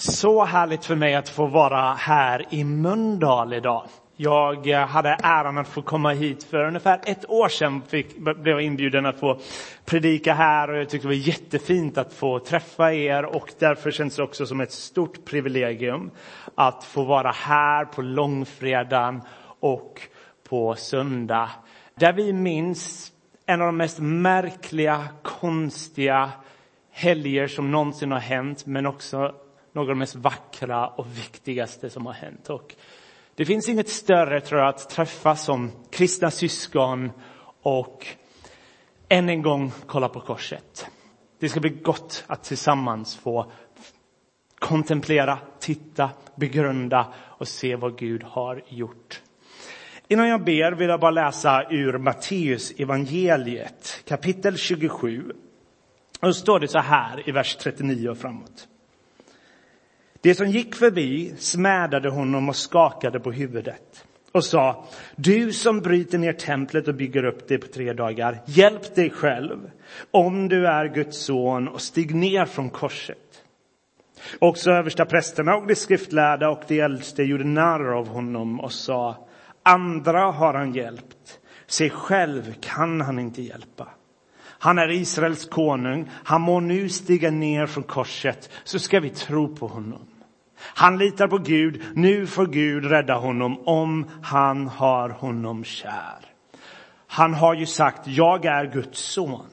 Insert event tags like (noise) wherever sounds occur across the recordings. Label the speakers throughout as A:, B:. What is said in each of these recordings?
A: Så härligt för mig att få vara här i Mölndal idag. Jag eh, hade äran att få komma hit för ungefär ett år sedan. Fick, blev jag inbjuden att få predika här och jag tyckte det var jättefint att få träffa er och därför känns det också som ett stort privilegium att få vara här på långfredagen och på söndag. Där vi minns en av de mest märkliga, konstiga helger som någonsin har hänt men också några av de mest vackra och viktigaste som har hänt. Och det finns inget större, tror jag, att träffas som kristna syskon och än en gång kolla på korset. Det ska bli gott att tillsammans få kontemplera, titta, begrunda och se vad Gud har gjort. Innan jag ber vill jag bara läsa ur Matteus evangeliet kapitel 27. Och då står det så här i vers 39 och framåt. Det som gick förbi smädade honom och skakade på huvudet och sa, du som bryter ner templet och bygger upp det på tre dagar, hjälp dig själv om du är Guds son och stig ner från korset. Också översta prästerna och de skriftlärda och de äldste gjorde narr av honom och sa, andra har han hjälpt, sig själv kan han inte hjälpa. Han är Israels konung. Han må nu stiga ner från korset så ska vi tro på honom. Han litar på Gud. Nu får Gud rädda honom om han har honom kär. Han har ju sagt, jag är Guds son.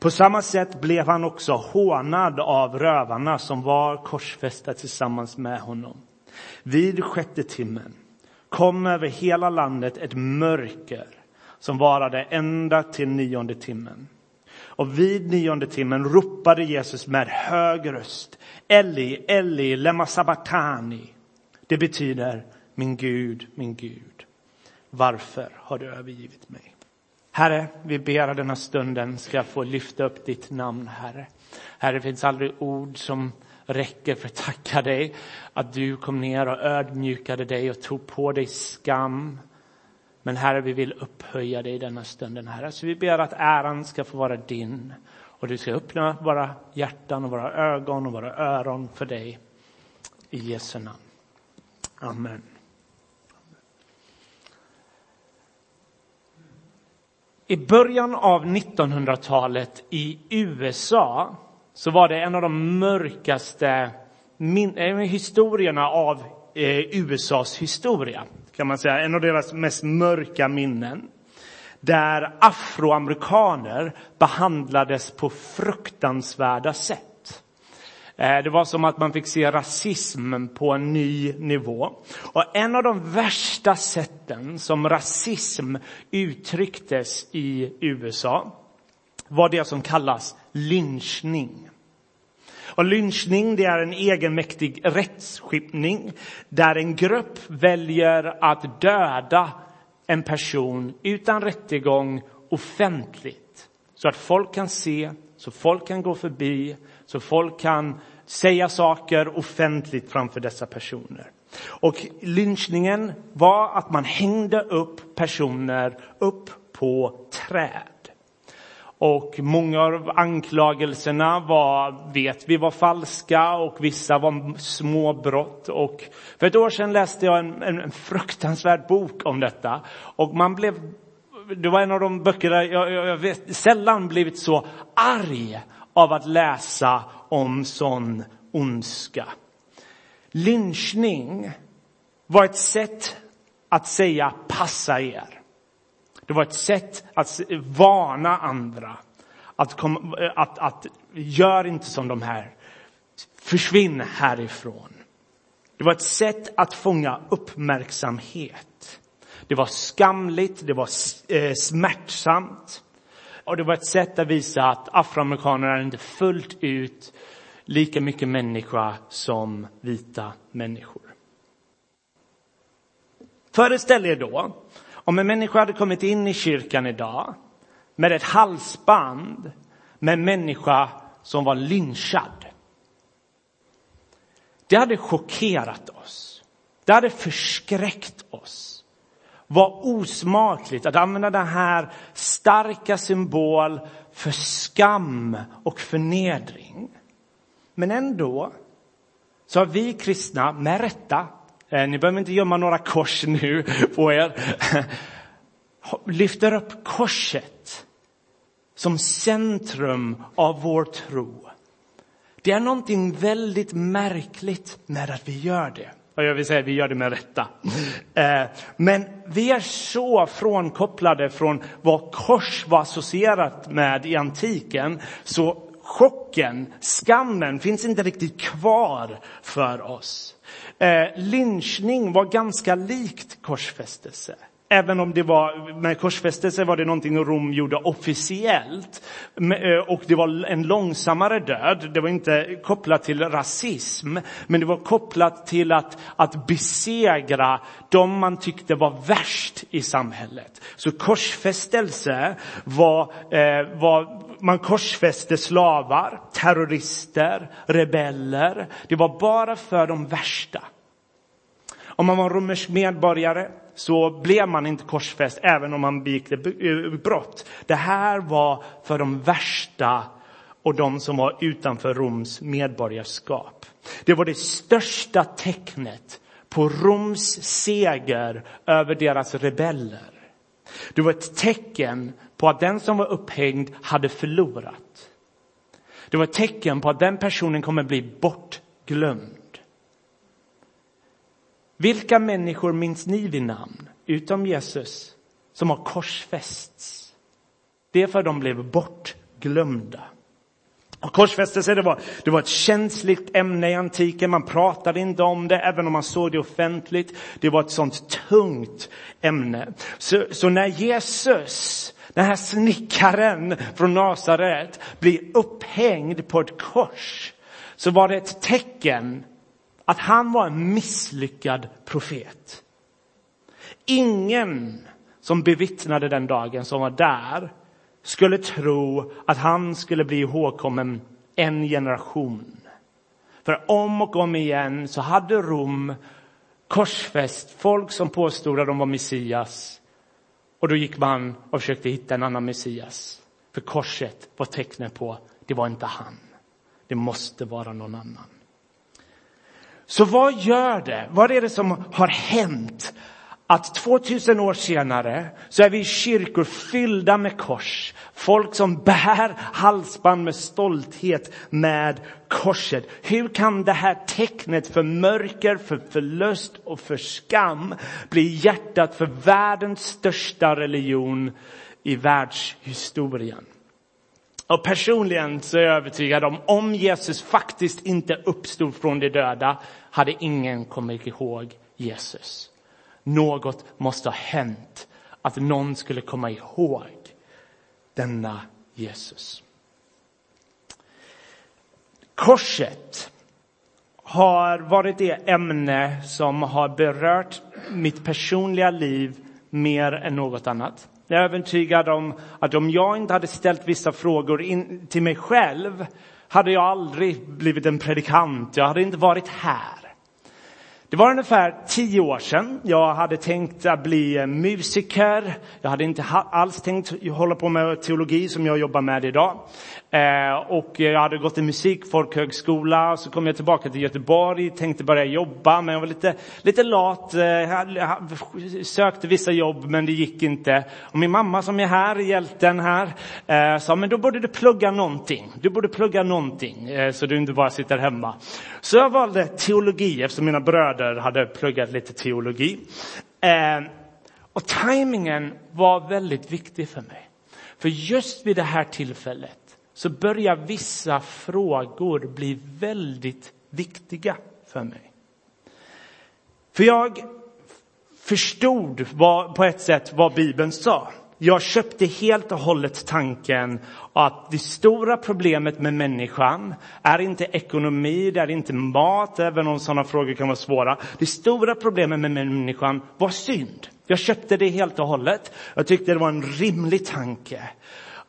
A: På samma sätt blev han också hånad av rövarna som var korsfästa tillsammans med honom. Vid sjätte timmen kom över hela landet ett mörker som varade ända till nionde timmen. Och vid nionde timmen ropade Jesus med hög röst Eli, Eli, lema sabatani! Det betyder min Gud, min Gud. Varför har du övergivit mig? Herre, vi ber att denna stunden ska få lyfta upp ditt namn, Herre. Herre, det finns aldrig ord som räcker för att tacka dig att du kom ner och ödmjukade dig och tog på dig skam men Herre, vi vill upphöja dig i denna stunden, Herre. Så vi ber att äran ska få vara din och du ska öppna våra hjärtan och våra ögon och våra öron för dig. I Jesu namn. Amen. I början av 1900-talet i USA så var det en av de mörkaste eh, historierna av eh, USAs historia kan man säga, en av deras mest mörka minnen. Där afroamerikaner behandlades på fruktansvärda sätt. Eh, det var som att man fick se rasism på en ny nivå. Och en av de värsta sätten som rasism uttrycktes i USA var det som kallas lynchning. Och lynchning det är en egenmäktig rättsskipning där en grupp väljer att döda en person utan rättegång offentligt. Så att folk kan se, så folk kan gå förbi, så folk kan säga saker offentligt framför dessa personer. Och lynchningen var att man hängde upp personer upp på träd. Och många av anklagelserna var, vet vi var falska och vissa var små brott. Och för ett år sedan läste jag en, en fruktansvärd bok om detta. Och man blev, det var en av de böcker där jag, jag, jag vet, sällan blivit så arg av att läsa om sån ondska. Lynchning var ett sätt att säga passa er. Det var ett sätt att varna andra. Att, kom, att, att gör inte som de här. Försvinn härifrån. Det var ett sätt att fånga uppmärksamhet. Det var skamligt, det var eh, smärtsamt. Och det var ett sätt att visa att afroamerikaner är inte fullt ut lika mycket människa som vita människor. Föreställ er då om en människa hade kommit in i kyrkan idag med ett halsband med en människa som var lynchad. Det hade chockerat oss. Det hade förskräckt oss. Vad osmakligt att använda den här starka symbol för skam och förnedring. Men ändå så har vi kristna, med rätta, ni behöver inte gömma några kors nu på er, (laughs) lyfter upp korset som centrum av vår tro. Det är någonting väldigt märkligt med att vi gör det. Och jag vill säga vi gör det med rätta. Eh, men vi är så frånkopplade från vad kors var associerat med i antiken så chocken, skammen finns inte riktigt kvar för oss. Eh, lynchning var ganska likt korsfästelse. Även om det var, med korsfästelse var det någonting Rom gjorde officiellt. Eh, och det var en långsammare död. Det var inte kopplat till rasism, men det var kopplat till att, att besegra de man tyckte var värst i samhället. Så korsfästelse var, eh, var man korsfäste slavar, terrorister, rebeller. Det var bara för de värsta. Om man var romersk medborgare så blev man inte korsfäst även om man begick eh, brott. Det här var för de värsta och de som var utanför Roms medborgarskap. Det var det största tecknet på Roms seger över deras rebeller. Det var ett tecken på att den som var upphängd hade förlorat. Det var ett tecken på att den personen kommer bli bortglömd. Vilka människor minns ni vid namn, utom Jesus, som har korsfästs? Det är för att de blev bortglömda. Korsfästelse det var, det var ett känsligt ämne i antiken. Man pratade inte om det, även om man såg det offentligt. Det var ett sånt tungt ämne. Så, så när Jesus, den här snickaren från Nasaret, blir upphängd på ett kors så var det ett tecken att han var en misslyckad profet. Ingen som bevittnade den dagen, som var där, skulle tro att han skulle bli ihågkommen en generation. För om och om igen så hade Rom korsfäst folk som påstod att de var Messias. Och då gick man och försökte hitta en annan Messias. För korset var tecknet på, det var inte han. Det måste vara någon annan. Så vad gör det? Vad är det som har hänt? Att 2000 år senare så är vi kyrkor fyllda med kors. Folk som bär halsband med stolthet med korset. Hur kan det här tecknet för mörker, för förlust och för skam bli hjärtat för världens största religion i världshistorien? Och personligen så är jag övertygad om, om Jesus faktiskt inte uppstod från de döda, hade ingen kommit ihåg Jesus. Något måste ha hänt, att någon skulle komma ihåg denna Jesus. Korset har varit det ämne som har berört mitt personliga liv mer än något annat. Jag är övertygad om att om jag inte hade ställt vissa frågor in till mig själv hade jag aldrig blivit en predikant. Jag hade inte varit här. Det var ungefär tio år sedan. Jag hade tänkt att bli musiker. Jag hade inte alls tänkt hålla på med teologi som jag jobbar med idag. Eh, och jag hade gått i musikfolkhögskola, så kom jag tillbaka till Göteborg, tänkte börja jobba, men jag var lite, lite lat, eh, Jag sökte vissa jobb, men det gick inte. Och min mamma som är här, hjälten här, eh, sa, men då borde du plugga någonting. Du borde plugga någonting, så du inte bara sitter hemma. Så jag valde teologi, eftersom mina bröder hade pluggat lite teologi. Eh, och tajmingen var väldigt viktig för mig. För just vid det här tillfället så börjar vissa frågor bli väldigt viktiga för mig. För jag förstod vad, på ett sätt vad Bibeln sa. Jag köpte helt och hållet tanken att det stora problemet med människan är inte ekonomi, det är inte mat, även om sådana frågor kan vara svåra. Det stora problemet med människan var synd. Jag köpte det helt och hållet. Jag tyckte det var en rimlig tanke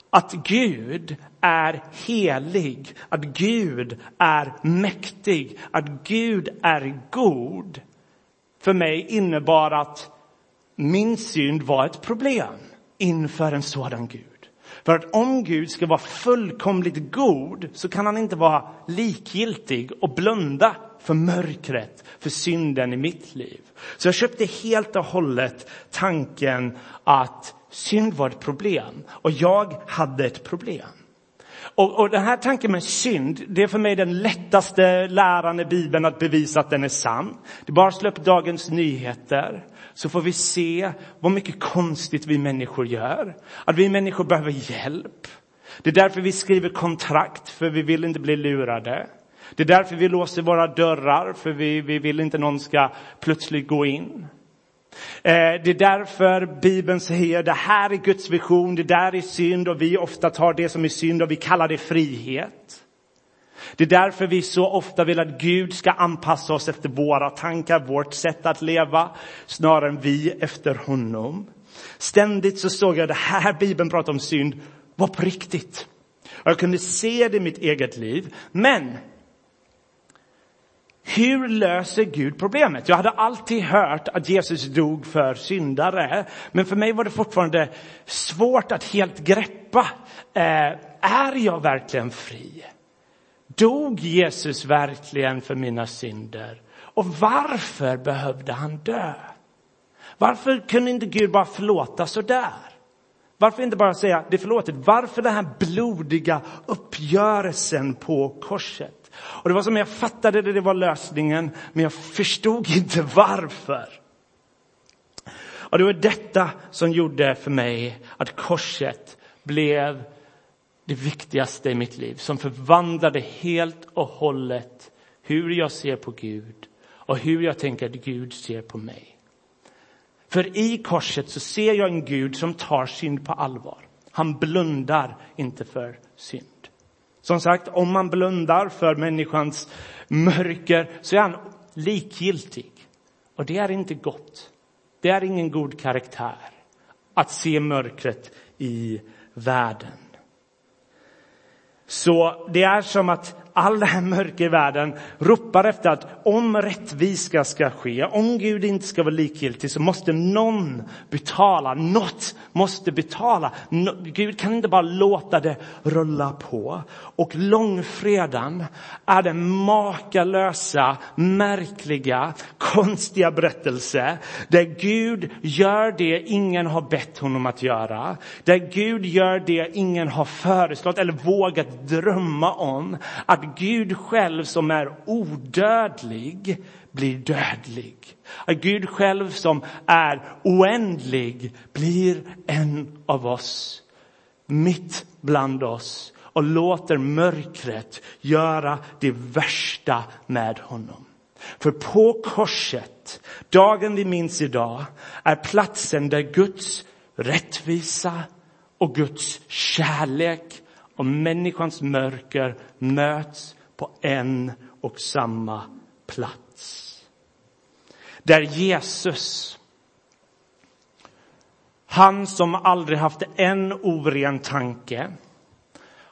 A: att Gud är helig, att Gud är mäktig, att Gud är god. För mig innebar att min synd var ett problem inför en sådan Gud. För att om Gud ska vara fullkomligt god så kan han inte vara likgiltig och blunda för mörkret, för synden i mitt liv. Så jag köpte helt och hållet tanken att synd var ett problem och jag hade ett problem. Och, och den här tanken med synd, det är för mig den lättaste läran i Bibeln att bevisa att den är sann. Det är bara att slå upp Dagens Nyheter så får vi se vad mycket konstigt vi människor gör. Att vi människor behöver hjälp. Det är därför vi skriver kontrakt, för vi vill inte bli lurade. Det är därför vi låser våra dörrar, för vi, vi vill inte någon ska plötsligt gå in. Eh, det är därför Bibeln säger det här är Guds vision, det där är synd och vi ofta tar det som är synd och vi kallar det frihet. Det är därför vi så ofta vill att Gud ska anpassa oss efter våra tankar, vårt sätt att leva, snarare än vi efter honom. Ständigt så såg jag det här Bibeln pratar om synd var på riktigt. Jag kunde se det i mitt eget liv. Men hur löser Gud problemet? Jag hade alltid hört att Jesus dog för syndare, men för mig var det fortfarande svårt att helt greppa. Eh, är jag verkligen fri? Dog Jesus verkligen för mina synder? Och varför behövde han dö? Varför kunde inte Gud bara förlåta så där? Varför inte bara säga det är förlåtet? Varför den här blodiga uppgörelsen på korset? Och det var som jag fattade det, det var lösningen, men jag förstod inte varför. Och det var detta som gjorde för mig att korset blev det viktigaste i mitt liv, som förvandlade helt och hållet hur jag ser på Gud och hur jag tänker att Gud ser på mig. För i korset så ser jag en Gud som tar synd på allvar. Han blundar inte för synd. Som sagt, om man blundar för människans mörker så är han likgiltig. Och det är inte gott. Det är ingen god karaktär att se mörkret i världen. Så det är som att all det här mörker i världen ropar efter att om rättvisa ska ske, om Gud inte ska vara likgiltig så måste någon betala, något måste betala. Gud kan inte bara låta det rulla på. Och långfredagen är den makalösa, märkliga, konstiga berättelse där Gud gör det ingen har bett honom att göra. Där Gud gör det ingen har föreslagit eller vågat drömma om. Att att Gud själv som är odödlig blir dödlig. Att Gud själv som är oändlig blir en av oss, mitt bland oss och låter mörkret göra det värsta med honom. För på korset, dagen vi minns idag, är platsen där Guds rättvisa och Guds kärlek och människans mörker möts på en och samma plats. Där Jesus, han som aldrig haft en oren tanke,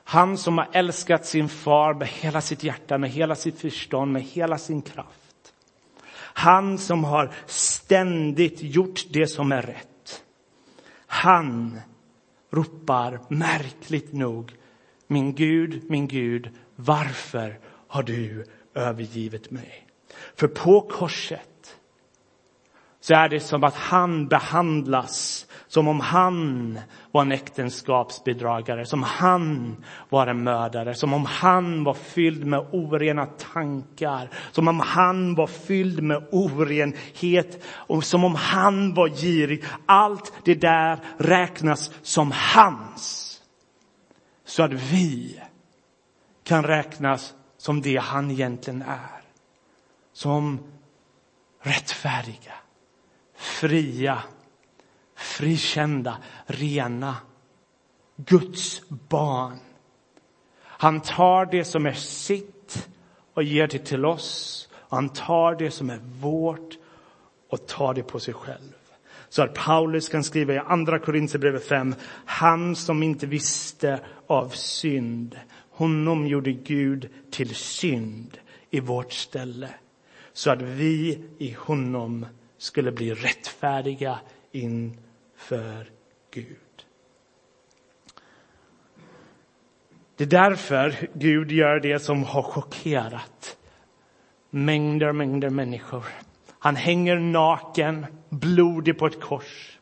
A: han som har älskat sin far med hela sitt hjärta, med hela sitt förstånd, med hela sin kraft. Han som har ständigt gjort det som är rätt. Han ropar märkligt nog min Gud, min Gud, varför har du övergivit mig? För på korset så är det som att han behandlas som om han var en äktenskapsbedragare, som han var en mördare, som om han var fylld med orena tankar, som om han var fylld med orenhet och som om han var girig. Allt det där räknas som hans så att vi kan räknas som det han egentligen är. Som rättfärdiga, fria, frikända, rena, Guds barn. Han tar det som är sitt och ger det till oss. Han tar det som är vårt och tar det på sig själv. Så att Paulus kan skriva i andra Korinthierbrevet 5, han som inte visste av synd, honom gjorde Gud till synd i vårt ställe, så att vi i honom skulle bli rättfärdiga inför Gud. Det är därför Gud gör det som har chockerat mängder, mängder människor. Han hänger naken, blodig på ett kors.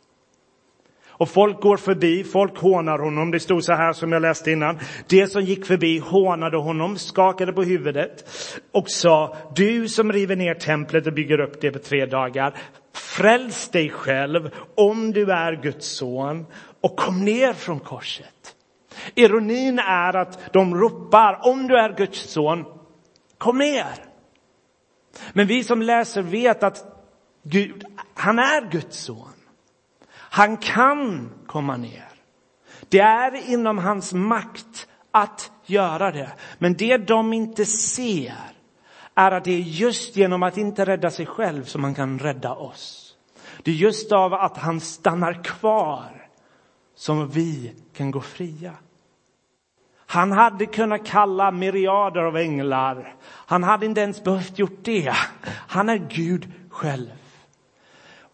A: Och folk går förbi, folk hånar honom. Det stod så här som jag läste innan. Det som gick förbi hånade honom, skakade på huvudet och sa, du som river ner templet och bygger upp det på tre dagar, fräls dig själv om du är Guds son och kom ner från korset. Ironin är att de ropar, om du är Guds son, kom ner. Men vi som läser vet att Gud, han är Guds son. Han kan komma ner. Det är inom hans makt att göra det. Men det de inte ser är att det är just genom att inte rädda sig själv som han kan rädda oss. Det är just av att han stannar kvar som vi kan gå fria. Han hade kunnat kalla myriader av änglar. Han hade inte ens behövt gjort det. Han är Gud själv.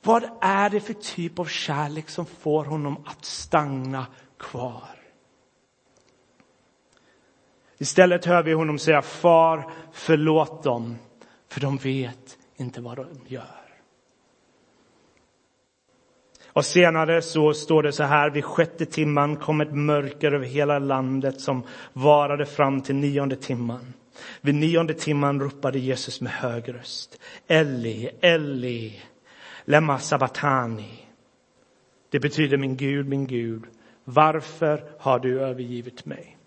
A: Vad är det för typ av kärlek som får honom att stanna kvar? Istället hör vi honom säga Far, förlåt dem, för de vet inte vad de gör. Och senare så står det så här, vid sjätte timman kom ett mörker över hela landet som varade fram till nionde timman. Vid nionde timman ropade Jesus med hög röst, Eli, Eli, Lema sabatani. Det betyder min Gud, min Gud, varför har du övergivit mig?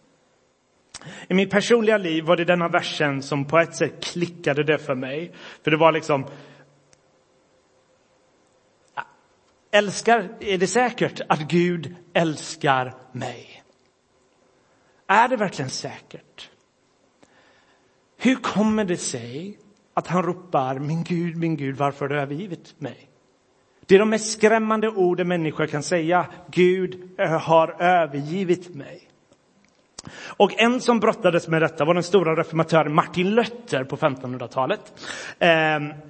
A: I mitt personliga liv var det denna versen som på ett sätt klickade det för mig. För det var liksom, älskar, är det säkert att Gud älskar mig? Är det verkligen säkert? Hur kommer det sig att han ropar min Gud, min Gud, varför har du övergivit mig? Det är de mest skrämmande orden människor kan säga. Gud eh, har övergivit mig. Och en som brottades med detta var den stora reformatören Martin Luther på 1500-talet. Eh,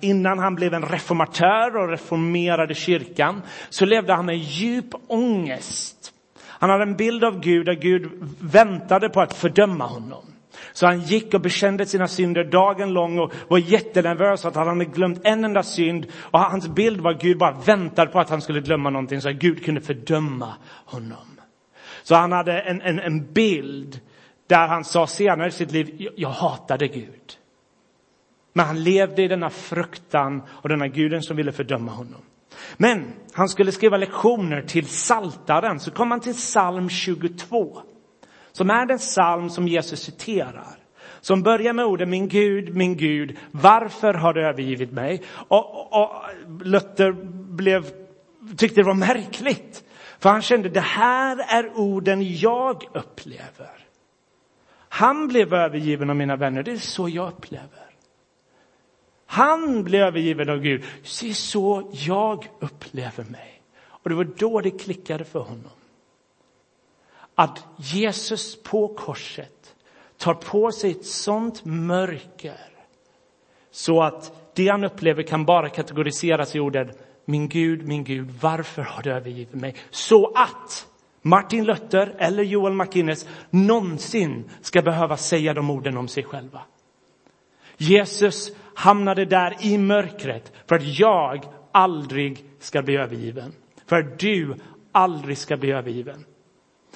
A: innan han blev en reformatör och reformerade kyrkan så levde han med djup ångest. Han hade en bild av Gud där Gud väntade på att fördöma honom. Så han gick och bekände sina synder dagen lång och var jättenervös att han hade glömt en enda synd. Och hans bild var att Gud bara väntade på att han skulle glömma någonting så att Gud kunde fördöma honom. Så han hade en, en, en bild där han sa senare i sitt liv, jag hatade Gud. Men han levde i denna fruktan och denna guden som ville fördöma honom. Men han skulle skriva lektioner till Saltaren, så kom han till psalm 22 som är den psalm som Jesus citerar. Som börjar med orden min Gud, min Gud, varför har du övergivit mig? Och, och, och Luther blev, tyckte det var märkligt. För han kände det här är orden jag upplever. Han blev övergiven av mina vänner, det är så jag upplever. Han blev övergiven av Gud, det är så jag upplever mig. Och det var då det klickade för honom att Jesus på korset tar på sig ett sånt mörker så att det han upplever kan bara kategoriseras i orden min Gud, min Gud, varför har du övergivit mig? Så att Martin Luther eller Joel McInnes någonsin ska behöva säga de orden om sig själva. Jesus hamnade där i mörkret för att jag aldrig ska bli övergiven. För att du aldrig ska bli övergiven.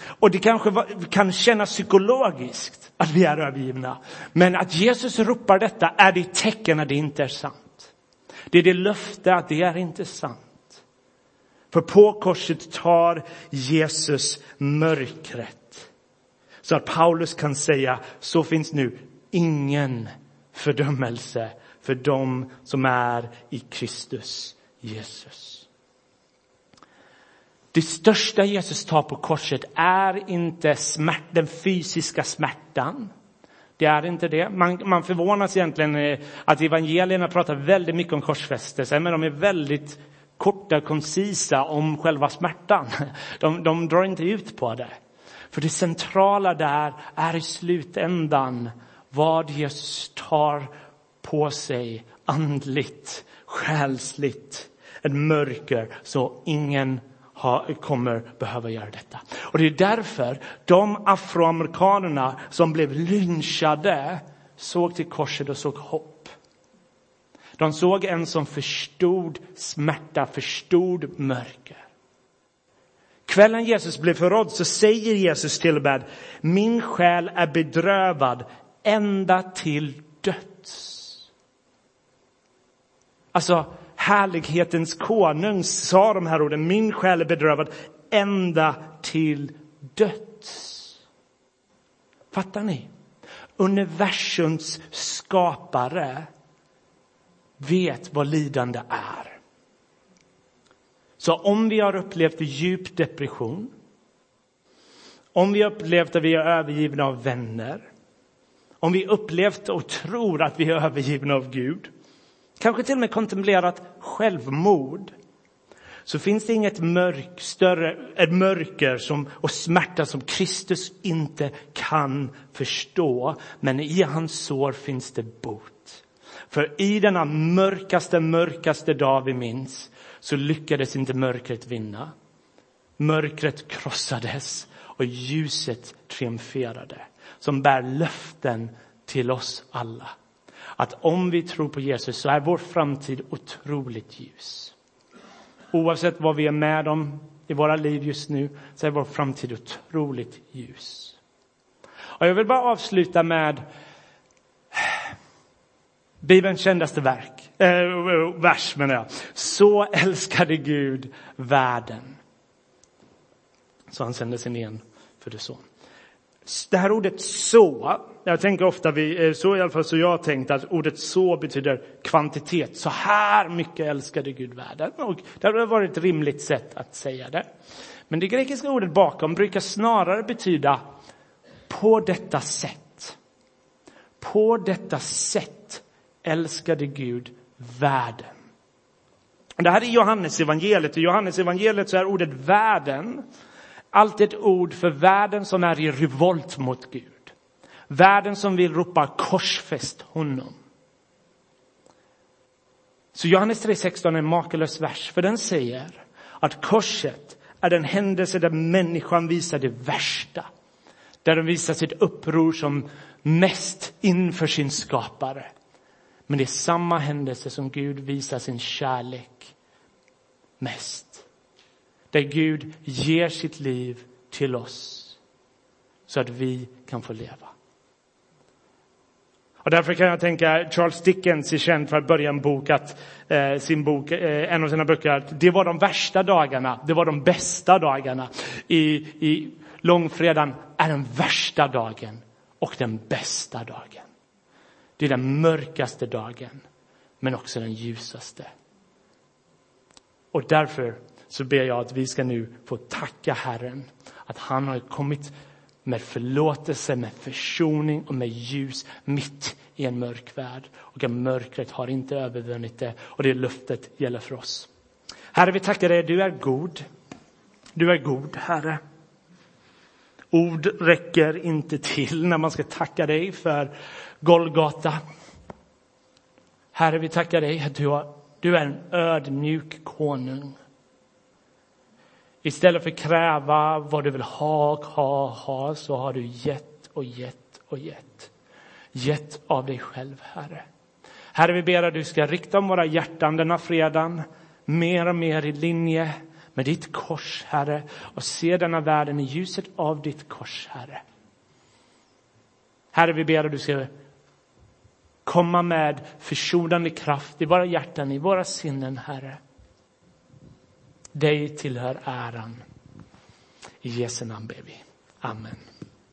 A: Och det kanske kan kännas psykologiskt att vi är övergivna. Men att Jesus ropar detta är det tecken att det inte är sant. Det är det löfte att det är inte sant. För på korset tar Jesus mörkret. Så att Paulus kan säga, så finns nu ingen fördömelse för dem som är i Kristus Jesus. Det största Jesus tar på korset är inte smärt, den fysiska smärtan. Det är inte det. Man, man förvånas egentligen eh, att evangelierna pratar väldigt mycket om korsfästelse, men de är väldigt korta och koncisa om själva smärtan. De, de drar inte ut på det. För det centrala där är i slutändan vad Jesus tar på sig andligt, själsligt, ett mörker så ingen ha, kommer behöva göra detta. Och det är därför de afroamerikanerna som blev lynchade såg till korset och såg hopp. De såg en som förstod smärta, förstod mörker. Kvällen Jesus blev förrådd så säger Jesus till och med min själ är bedrövad ända till döds. Alltså, härlighetens konung sa de här orden, min själ är bedrövad ända till döds. Fattar ni? Universums skapare vet vad lidande är. Så om vi har upplevt djup depression, om vi har upplevt att vi är övergivna av vänner, om vi upplevt och tror att vi är övergivna av Gud, kanske till och med kontemplerat självmord, så finns det inget mörk, större, ett mörker som, och smärta som Kristus inte kan förstå. Men i hans sår finns det bot. För i denna mörkaste, mörkaste dag vi minns så lyckades inte mörkret vinna. Mörkret krossades och ljuset triumferade som bär löften till oss alla. Att om vi tror på Jesus så är vår framtid otroligt ljus. Oavsett vad vi är med om i våra liv just nu så är vår framtid otroligt ljus. Och jag vill bara avsluta med Bibelns kändaste verk, äh, vers menar jag. Så älskade Gud världen. Så han sände sin en för det son. Det här ordet så, jag tänker ofta, vi, eh, så i alla fall så jag har tänkt att ordet så betyder kvantitet. Så här mycket älskade Gud världen. Och det hade varit ett rimligt sätt att säga det. Men det grekiska ordet bakom brukar snarare betyda på detta sätt. På detta sätt älskade Gud världen. Det här är Johannes evangeliet. I Johannes evangeliet så är ordet världen alltid ett ord för världen som är i revolt mot Gud. Världen som vill ropa korsfäst honom. Så Johannes 3.16 är en makalös vers, för den säger att korset är den händelse där människan visar det värsta. Där den visar sitt uppror som mest inför sin skapare. Men det är samma händelse som Gud visar sin kärlek mest. Där Gud ger sitt liv till oss så att vi kan få leva. Och därför kan jag tänka, Charles Dickens är känd för att börja en bok, att, eh, sin bok, eh, en av sina böcker, att det var de värsta dagarna, det var de bästa dagarna. I, i långfredagen är den värsta dagen och den bästa dagen. Det är den mörkaste dagen, men också den ljusaste. Och därför så ber jag att vi ska nu få tacka Herren att han har kommit med förlåtelse, med försoning och med ljus mitt i en mörk värld. Och att mörkret har inte övervunnit det och det löftet gäller för oss. Herre, vi tackar dig. Du är god. Du är god, Herre. Ord räcker inte till när man ska tacka dig för Golgata. Herre, vi tackar dig att du, har, du är en ödmjuk konung. Istället för att kräva vad du vill ha, ha, ha, så har du gett och gett och gett. Gett av dig själv, Herre. Herre, vi ber att du ska rikta om våra hjärtan denna fredagen mer och mer i linje med ditt kors, Herre, och se denna världen i ljuset av ditt kors, Herre. Herre, vi ber att du ska komma med försonande kraft i våra hjärtan, i våra sinnen, Herre. Dig tillhör äran. I Jesu namn ber vi. Amen.